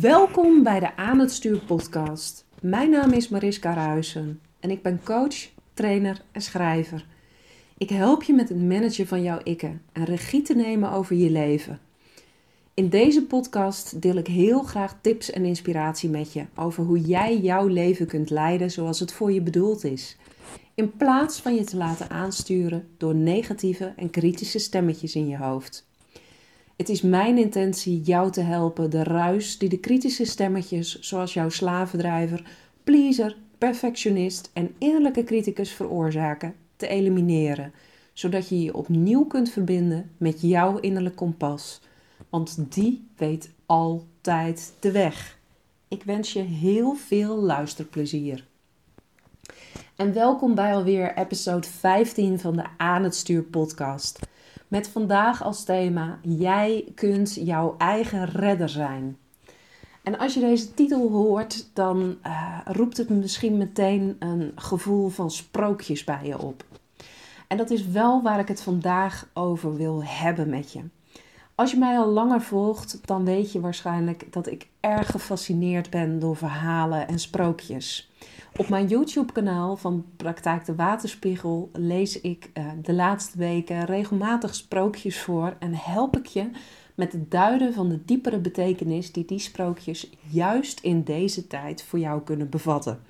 Welkom bij de Aan het Stuur podcast. Mijn naam is Mariska Ruijsen en ik ben coach, trainer en schrijver. Ik help je met het managen van jouw ikken en regie te nemen over je leven. In deze podcast deel ik heel graag tips en inspiratie met je over hoe jij jouw leven kunt leiden zoals het voor je bedoeld is. In plaats van je te laten aansturen door negatieve en kritische stemmetjes in je hoofd. Het is mijn intentie jou te helpen de ruis die de kritische stemmetjes, zoals jouw slavendrijver, pleaser, perfectionist en innerlijke criticus veroorzaken, te elimineren, zodat je je opnieuw kunt verbinden met jouw innerlijk kompas. Want die weet altijd de weg. Ik wens je heel veel luisterplezier. En welkom bij alweer episode 15 van de Aan het Stuur podcast. Met vandaag als thema: Jij kunt jouw eigen redder zijn. En als je deze titel hoort, dan uh, roept het misschien meteen een gevoel van sprookjes bij je op. En dat is wel waar ik het vandaag over wil hebben met je. Als je mij al langer volgt, dan weet je waarschijnlijk dat ik erg gefascineerd ben door verhalen en sprookjes. Op mijn YouTube-kanaal van Praktijk de Waterspiegel lees ik uh, de laatste weken regelmatig sprookjes voor en help ik je met het duiden van de diepere betekenis die die sprookjes juist in deze tijd voor jou kunnen bevatten.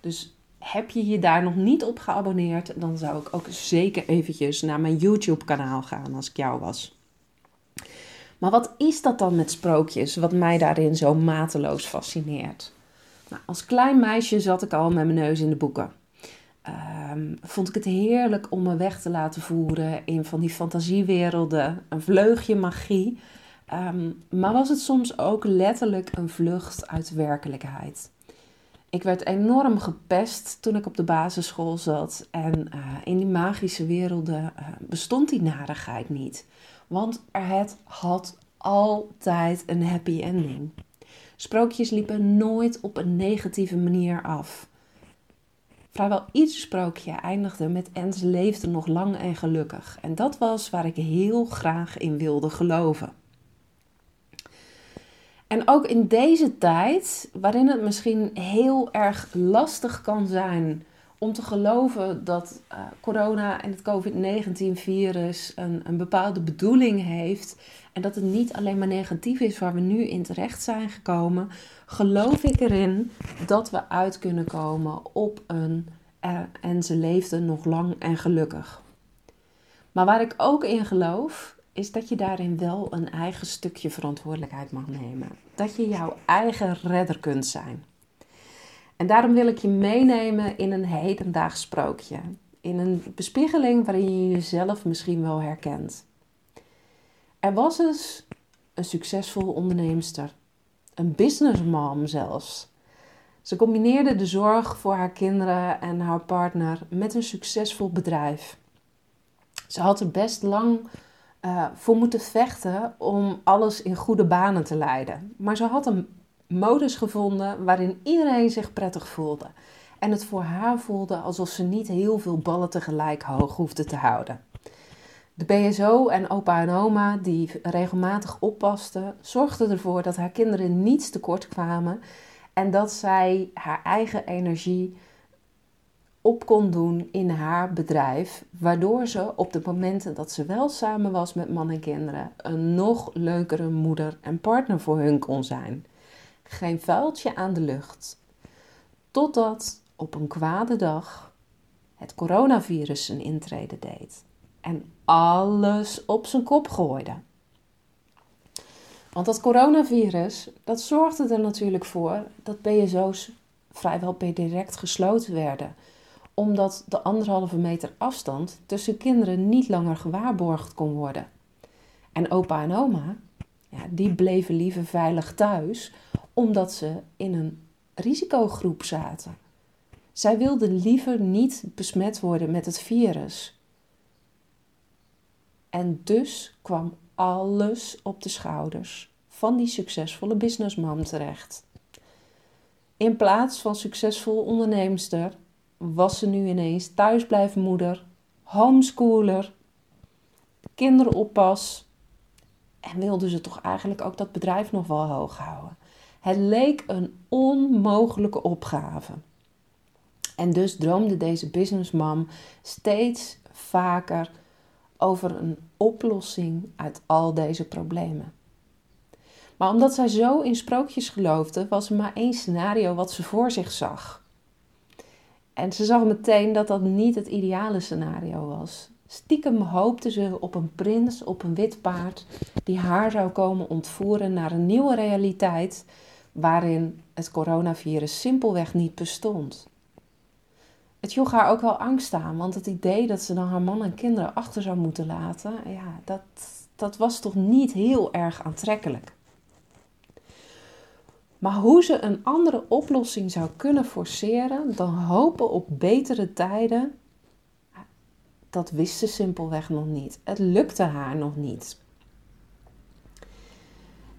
Dus heb je je daar nog niet op geabonneerd, dan zou ik ook zeker eventjes naar mijn YouTube-kanaal gaan als ik jou was. Maar wat is dat dan met sprookjes, wat mij daarin zo mateloos fascineert? Nou, als klein meisje zat ik al met mijn neus in de boeken. Um, vond ik het heerlijk om me weg te laten voeren in van die fantasiewerelden, een vleugje magie. Um, maar was het soms ook letterlijk een vlucht uit werkelijkheid. Ik werd enorm gepest toen ik op de basisschool zat en uh, in die magische werelden uh, bestond die narigheid niet. Want het had altijd een happy ending. Sprookjes liepen nooit op een negatieve manier af. Vrijwel ieder sprookje eindigde met en ze leefde nog lang en gelukkig. En dat was waar ik heel graag in wilde geloven. En ook in deze tijd, waarin het misschien heel erg lastig kan zijn om te geloven dat uh, corona en het COVID-19-virus een, een bepaalde bedoeling heeft en dat het niet alleen maar negatief is waar we nu in terecht zijn gekomen, geloof ik erin dat we uit kunnen komen op een uh, en ze leefden nog lang en gelukkig. Maar waar ik ook in geloof, is dat je daarin wel een eigen stukje verantwoordelijkheid mag nemen. Dat je jouw eigen redder kunt zijn. En daarom wil ik je meenemen in een hedendaags sprookje. In een bespiegeling waarin je jezelf misschien wel herkent. Er was eens een succesvol onderneemster. Een businessmom zelfs. Ze combineerde de zorg voor haar kinderen en haar partner met een succesvol bedrijf. Ze had er best lang uh, voor moeten vechten om alles in goede banen te leiden. Maar ze had een modus gevonden waarin iedereen zich prettig voelde. En het voor haar voelde alsof ze niet heel veel ballen tegelijk hoog hoefde te houden. De BSO en opa en oma, die regelmatig oppasten, zorgden ervoor dat haar kinderen niets tekort kwamen en dat zij haar eigen energie op kon doen in haar bedrijf, waardoor ze op de momenten dat ze wel samen was met man en kinderen een nog leukere moeder en partner voor hun kon zijn. Geen vuiltje aan de lucht. Totdat op een kwade dag het coronavirus zijn intrede deed en alles op zijn kop gooide. Want dat coronavirus, dat zorgde er natuurlijk voor dat BSO's vrijwel per direct gesloten werden. Omdat de anderhalve meter afstand tussen kinderen niet langer gewaarborgd kon worden. En opa en oma, ja, die bleven liever veilig thuis, omdat ze in een risicogroep zaten. Zij wilden liever niet besmet worden met het virus. En dus kwam alles op de schouders van die succesvolle businessman terecht. In plaats van succesvol onderneemster was ze nu ineens thuisblijfmoeder, homeschooler, kinderoppas en wilde ze toch eigenlijk ook dat bedrijf nog wel hoog houden. Het leek een onmogelijke opgave. En dus droomde deze businessmam steeds vaker over een oplossing uit al deze problemen. Maar omdat zij zo in sprookjes geloofde, was er maar één scenario wat ze voor zich zag. En ze zag meteen dat dat niet het ideale scenario was. Stiekem hoopte ze op een prins op een wit paard die haar zou komen ontvoeren naar een nieuwe realiteit waarin het coronavirus simpelweg niet bestond. Het joeg haar ook wel angst aan, want het idee dat ze dan haar man en kinderen achter zou moeten laten, ja, dat, dat was toch niet heel erg aantrekkelijk. Maar hoe ze een andere oplossing zou kunnen forceren dan hopen op betere tijden, dat wist ze simpelweg nog niet. Het lukte haar nog niet.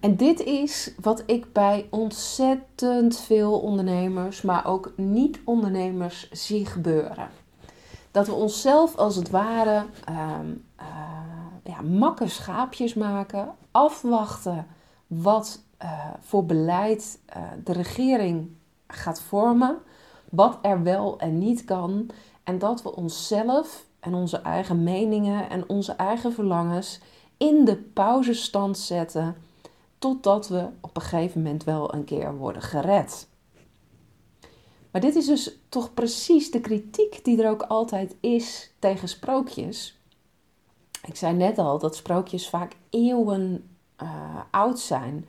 En dit is wat ik bij ontzettend veel ondernemers, maar ook niet-ondernemers zie gebeuren. Dat we onszelf als het ware uh, ja, makke schaapjes maken, afwachten wat uh, voor beleid uh, de regering gaat vormen, wat er wel en niet kan, en dat we onszelf en onze eigen meningen en onze eigen verlangens in de pauzestand zetten totdat we op een gegeven moment wel een keer worden gered. Maar dit is dus toch precies de kritiek die er ook altijd is tegen sprookjes. Ik zei net al dat sprookjes vaak eeuwen uh, oud zijn.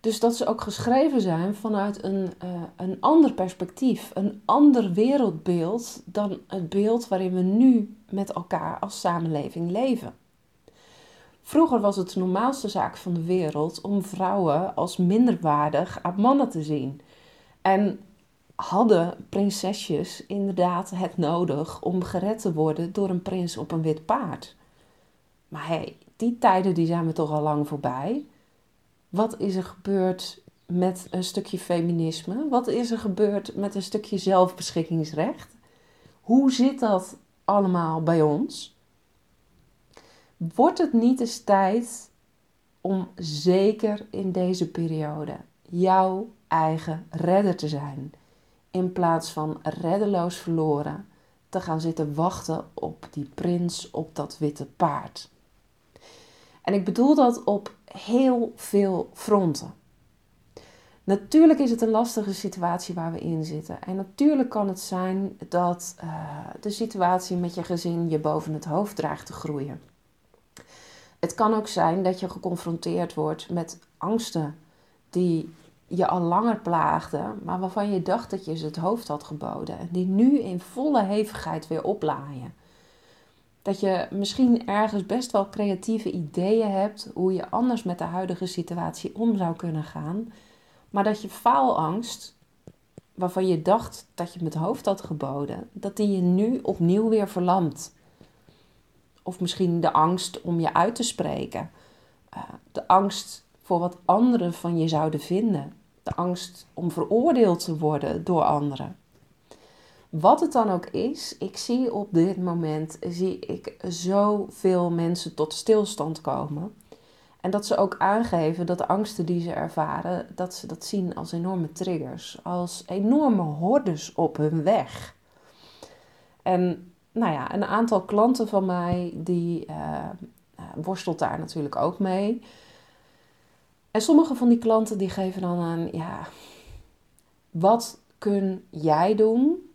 Dus dat ze ook geschreven zijn vanuit een, uh, een ander perspectief, een ander wereldbeeld dan het beeld waarin we nu met elkaar als samenleving leven. Vroeger was het de normaalste zaak van de wereld om vrouwen als minderwaardig aan mannen te zien. En hadden prinsesjes inderdaad het nodig om gered te worden door een prins op een wit paard. Maar hey, die tijden die zijn we toch al lang voorbij. Wat is er gebeurd met een stukje feminisme? Wat is er gebeurd met een stukje zelfbeschikkingsrecht? Hoe zit dat allemaal bij ons? Wordt het niet eens tijd om zeker in deze periode jouw eigen redder te zijn? In plaats van reddeloos verloren te gaan zitten wachten op die prins op dat witte paard. En ik bedoel dat op heel veel fronten. Natuurlijk is het een lastige situatie waar we in zitten. En natuurlijk kan het zijn dat uh, de situatie met je gezin je boven het hoofd draagt te groeien. Het kan ook zijn dat je geconfronteerd wordt met angsten die je al langer plaagden, maar waarvan je dacht dat je ze het hoofd had geboden en die nu in volle hevigheid weer oplaaien. Dat je misschien ergens best wel creatieve ideeën hebt hoe je anders met de huidige situatie om zou kunnen gaan, maar dat je faalangst, waarvan je dacht dat je het hoofd had geboden, dat die je nu opnieuw weer verlamt. Of misschien de angst om je uit te spreken. Uh, de angst voor wat anderen van je zouden vinden. De angst om veroordeeld te worden door anderen. Wat het dan ook is, ik zie op dit moment zie ik zoveel mensen tot stilstand komen. En dat ze ook aangeven dat de angsten die ze ervaren, dat ze dat zien als enorme triggers, als enorme hordes op hun weg. En nou ja, een aantal klanten van mij, die uh, worstelt daar natuurlijk ook mee. En sommige van die klanten die geven dan aan, ja, wat kun jij doen?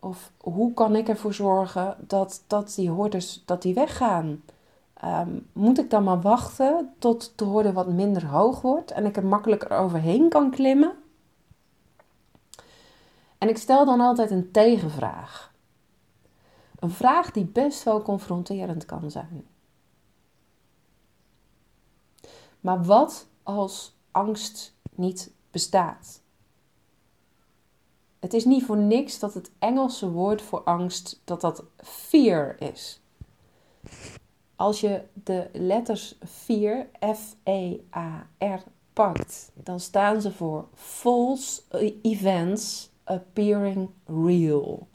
Of hoe kan ik ervoor zorgen dat, dat die hordes dat die weggaan? Um, moet ik dan maar wachten tot de horde wat minder hoog wordt en ik er makkelijker overheen kan klimmen? En ik stel dan altijd een tegenvraag. Een vraag die best wel confronterend kan zijn. Maar wat als angst niet bestaat? Het is niet voor niks dat het Engelse woord voor angst dat dat fear is. Als je de letters fear, F-E-A-R, pakt, dan staan ze voor false events appearing real.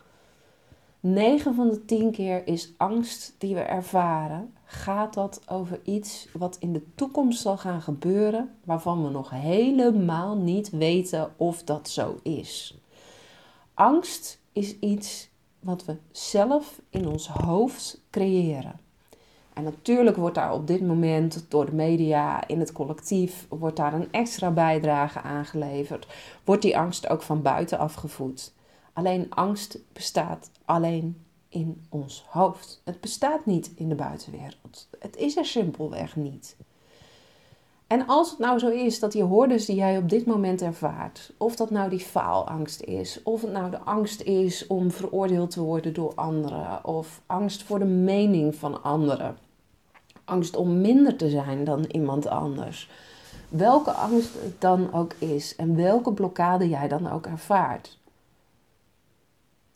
9 van de 10 keer is angst die we ervaren, gaat dat over iets wat in de toekomst zal gaan gebeuren, waarvan we nog helemaal niet weten of dat zo is. Angst is iets wat we zelf in ons hoofd creëren. En natuurlijk wordt daar op dit moment door de media, in het collectief, wordt daar een extra bijdrage aangeleverd. Wordt die angst ook van buiten afgevoed. Alleen angst bestaat alleen in ons hoofd. Het bestaat niet in de buitenwereld. Het is er simpelweg niet. En als het nou zo is dat die hordes die jij op dit moment ervaart, of dat nou die faalangst is, of het nou de angst is om veroordeeld te worden door anderen, of angst voor de mening van anderen, angst om minder te zijn dan iemand anders, welke angst het dan ook is en welke blokkade jij dan ook ervaart,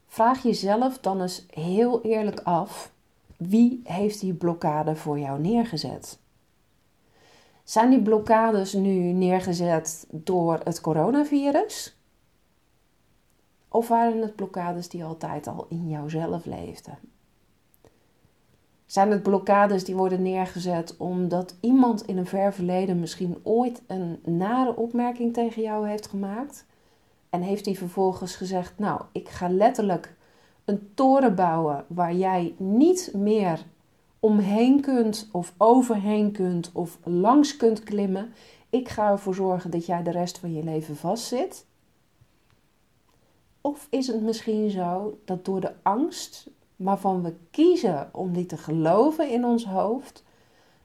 vraag jezelf dan eens heel eerlijk af: wie heeft die blokkade voor jou neergezet? Zijn die blokkades nu neergezet door het coronavirus? Of waren het blokkades die altijd al in jouzelf leefden? Zijn het blokkades die worden neergezet omdat iemand in een ver verleden misschien ooit een nare opmerking tegen jou heeft gemaakt? En heeft hij vervolgens gezegd: Nou, ik ga letterlijk een toren bouwen waar jij niet meer omheen kunt of overheen kunt of langs kunt klimmen. Ik ga ervoor zorgen dat jij de rest van je leven vastzit. Of is het misschien zo dat door de angst waarvan we kiezen om die te geloven in ons hoofd,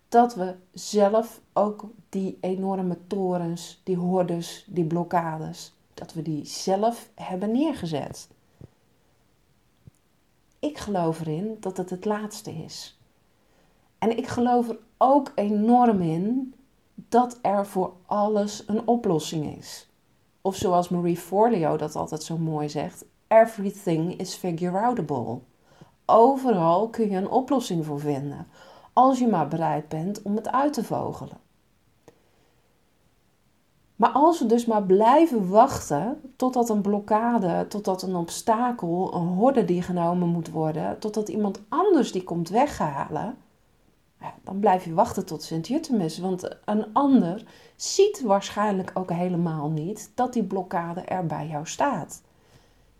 dat we zelf ook die enorme torens, die hordes, die blokkades, dat we die zelf hebben neergezet? Ik geloof erin dat het het laatste is. En ik geloof er ook enorm in dat er voor alles een oplossing is. Of zoals Marie Forleo dat altijd zo mooi zegt: everything is figure-outable. Overal kun je een oplossing voor vinden, als je maar bereid bent om het uit te vogelen. Maar als we dus maar blijven wachten totdat een blokkade, totdat een obstakel, een horde die genomen moet worden, totdat iemand anders die komt weghalen, dan blijf je wachten tot Sint-Jutemus. Want een ander ziet waarschijnlijk ook helemaal niet dat die blokkade er bij jou staat.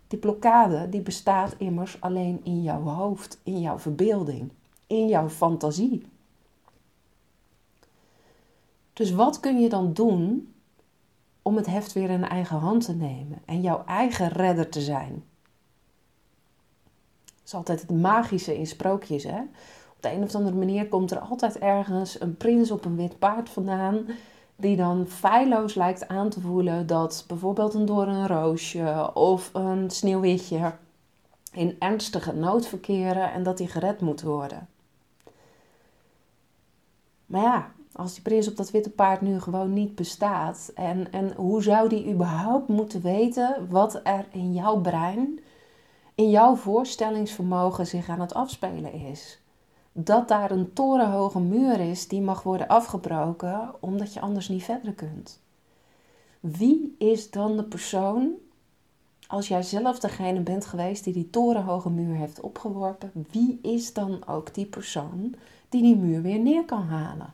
Die blokkade die bestaat immers alleen in jouw hoofd, in jouw verbeelding, in jouw fantasie. Dus wat kun je dan doen om het heft weer in eigen hand te nemen en jouw eigen redder te zijn? Dat is altijd het magische in sprookjes, hè? de een of andere manier komt er altijd ergens een prins op een wit paard vandaan. Die dan feilloos lijkt aan te voelen dat bijvoorbeeld een doornroosje of een sneeuwwitje in ernstige nood verkeren en dat die gered moet worden. Maar ja, als die prins op dat witte paard nu gewoon niet bestaat, en, en hoe zou die überhaupt moeten weten wat er in jouw brein, in jouw voorstellingsvermogen zich aan het afspelen is? dat daar een torenhoge muur is die mag worden afgebroken omdat je anders niet verder kunt. Wie is dan de persoon, als jij zelf degene bent geweest die die torenhoge muur heeft opgeworpen, wie is dan ook die persoon die die muur weer neer kan halen?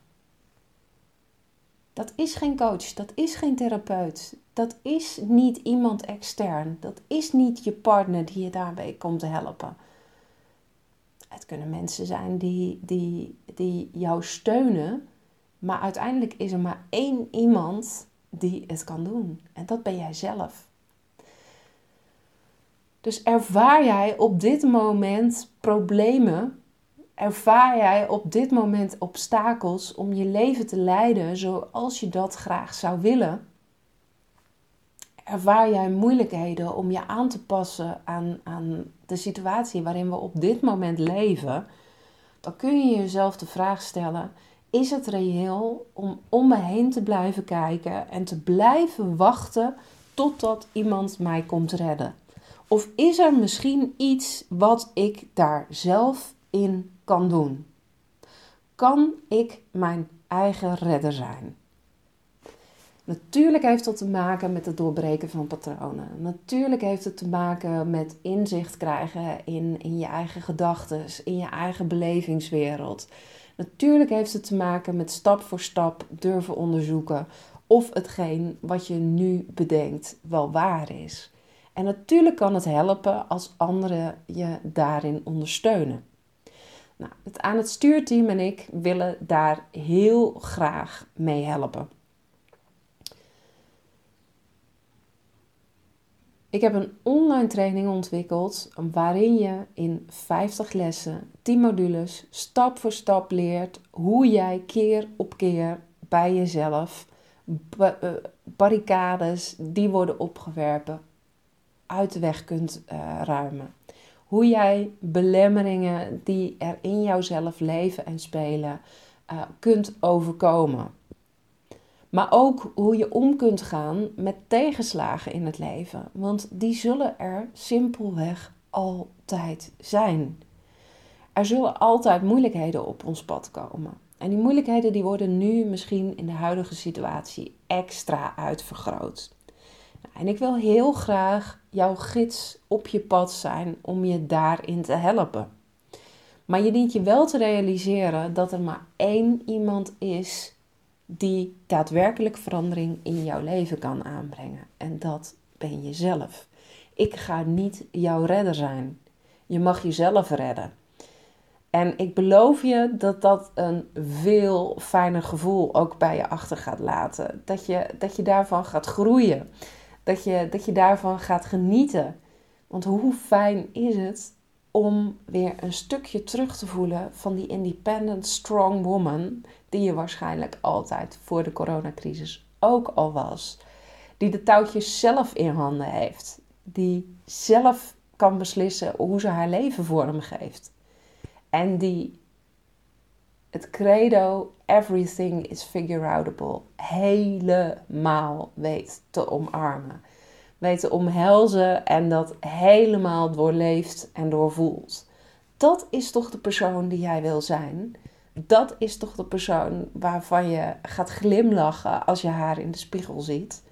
Dat is geen coach, dat is geen therapeut, dat is niet iemand extern, dat is niet je partner die je daarbij komt helpen. Het kunnen mensen zijn die, die, die jou steunen, maar uiteindelijk is er maar één iemand die het kan doen. En dat ben jij zelf. Dus ervaar jij op dit moment problemen? Ervaar jij op dit moment obstakels om je leven te leiden zoals je dat graag zou willen? ervaar jij moeilijkheden om je aan te passen aan, aan de situatie waarin we op dit moment leven, dan kun je jezelf de vraag stellen: is het reëel om om me heen te blijven kijken en te blijven wachten totdat iemand mij komt redden? Of is er misschien iets wat ik daar zelf in kan doen? Kan ik mijn eigen redder zijn? Natuurlijk heeft dat te maken met het doorbreken van patronen. Natuurlijk heeft het te maken met inzicht krijgen in, in je eigen gedachten, in je eigen belevingswereld. Natuurlijk heeft het te maken met stap voor stap durven onderzoeken of hetgeen wat je nu bedenkt wel waar is. En natuurlijk kan het helpen als anderen je daarin ondersteunen. Nou, het aan het stuurteam en ik willen daar heel graag mee helpen. Ik heb een online training ontwikkeld waarin je in 50 lessen, 10 modules, stap voor stap leert hoe jij keer op keer bij jezelf eh, barricades die worden opgewerpen uit de weg kunt uh, ruimen. Hoe jij belemmeringen die er in jouzelf leven en spelen uh, kunt overkomen. Maar ook hoe je om kunt gaan met tegenslagen in het leven. Want die zullen er simpelweg altijd zijn. Er zullen altijd moeilijkheden op ons pad komen. En die moeilijkheden die worden nu misschien in de huidige situatie extra uitvergroot. En ik wil heel graag jouw gids op je pad zijn om je daarin te helpen. Maar je dient je wel te realiseren dat er maar één iemand is die daadwerkelijk verandering in jouw leven kan aanbrengen. En dat ben jezelf. Ik ga niet jouw redder zijn. Je mag jezelf redden. En ik beloof je dat dat een veel fijner gevoel ook bij je achter gaat laten. Dat je, dat je daarvan gaat groeien. Dat je, dat je daarvan gaat genieten. Want hoe fijn is het om weer een stukje terug te voelen van die independent, strong woman die je waarschijnlijk altijd voor de coronacrisis ook al was. Die de touwtjes zelf in handen heeft. Die zelf kan beslissen hoe ze haar leven vormgeeft. En die het credo everything is figure outable helemaal weet te omarmen. Weet te omhelzen en dat helemaal doorleeft en doorvoelt. Dat is toch de persoon die jij wil zijn? Dat is toch de persoon waarvan je gaat glimlachen als je haar in de spiegel ziet?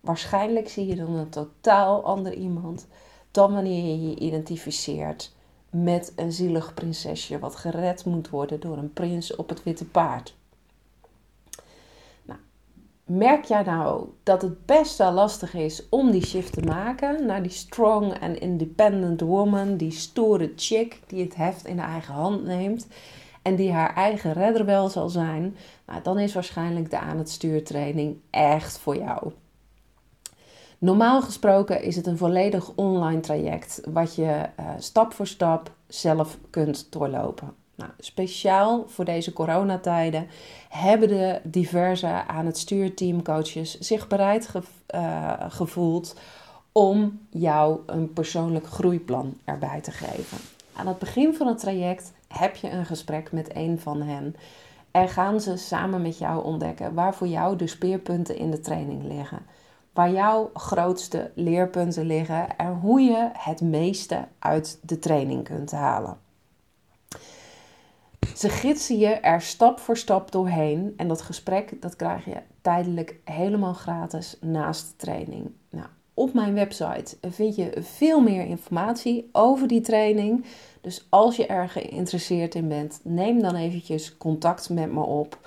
Waarschijnlijk zie je dan een totaal ander iemand dan wanneer je je identificeert met een zielig prinsesje wat gered moet worden door een prins op het witte paard. Nou, merk jij nou dat het best wel lastig is om die shift te maken naar die strong and independent woman, die stoere chick die het heft in de eigen hand neemt en die haar eigen redder wel zal zijn, nou, dan is waarschijnlijk de aan het stuurtraining echt voor jou. Normaal gesproken is het een volledig online traject wat je uh, stap voor stap zelf kunt doorlopen. Nou, speciaal voor deze coronatijden hebben de diverse aan het stuurteamcoaches zich bereid ge uh, gevoeld om jou een persoonlijk groeiplan erbij te geven. Aan het begin van het traject heb je een gesprek met een van hen en gaan ze samen met jou ontdekken waar voor jou de speerpunten in de training liggen waar jouw grootste leerpunten liggen en hoe je het meeste uit de training kunt halen. Ze gidsen je er stap voor stap doorheen en dat gesprek dat krijg je tijdelijk helemaal gratis naast de training. Nou, op mijn website vind je veel meer informatie over die training. Dus als je er geïnteresseerd in bent, neem dan eventjes contact met me op.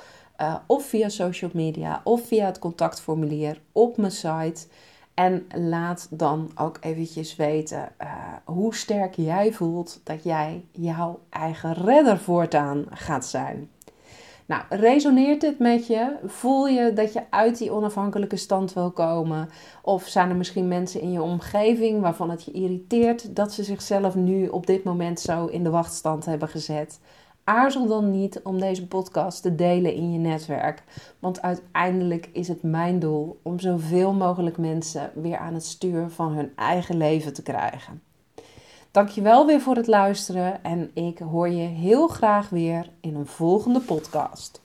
Uh, of via social media of via het contactformulier op mijn site. En laat dan ook eventjes weten uh, hoe sterk jij voelt dat jij jouw eigen redder voortaan gaat zijn. Nou, resoneert dit met je? Voel je dat je uit die onafhankelijke stand wil komen? Of zijn er misschien mensen in je omgeving waarvan het je irriteert dat ze zichzelf nu op dit moment zo in de wachtstand hebben gezet? Aarzel dan niet om deze podcast te delen in je netwerk. Want uiteindelijk is het mijn doel om zoveel mogelijk mensen weer aan het stuur van hun eigen leven te krijgen. Dankjewel weer voor het luisteren en ik hoor je heel graag weer in een volgende podcast.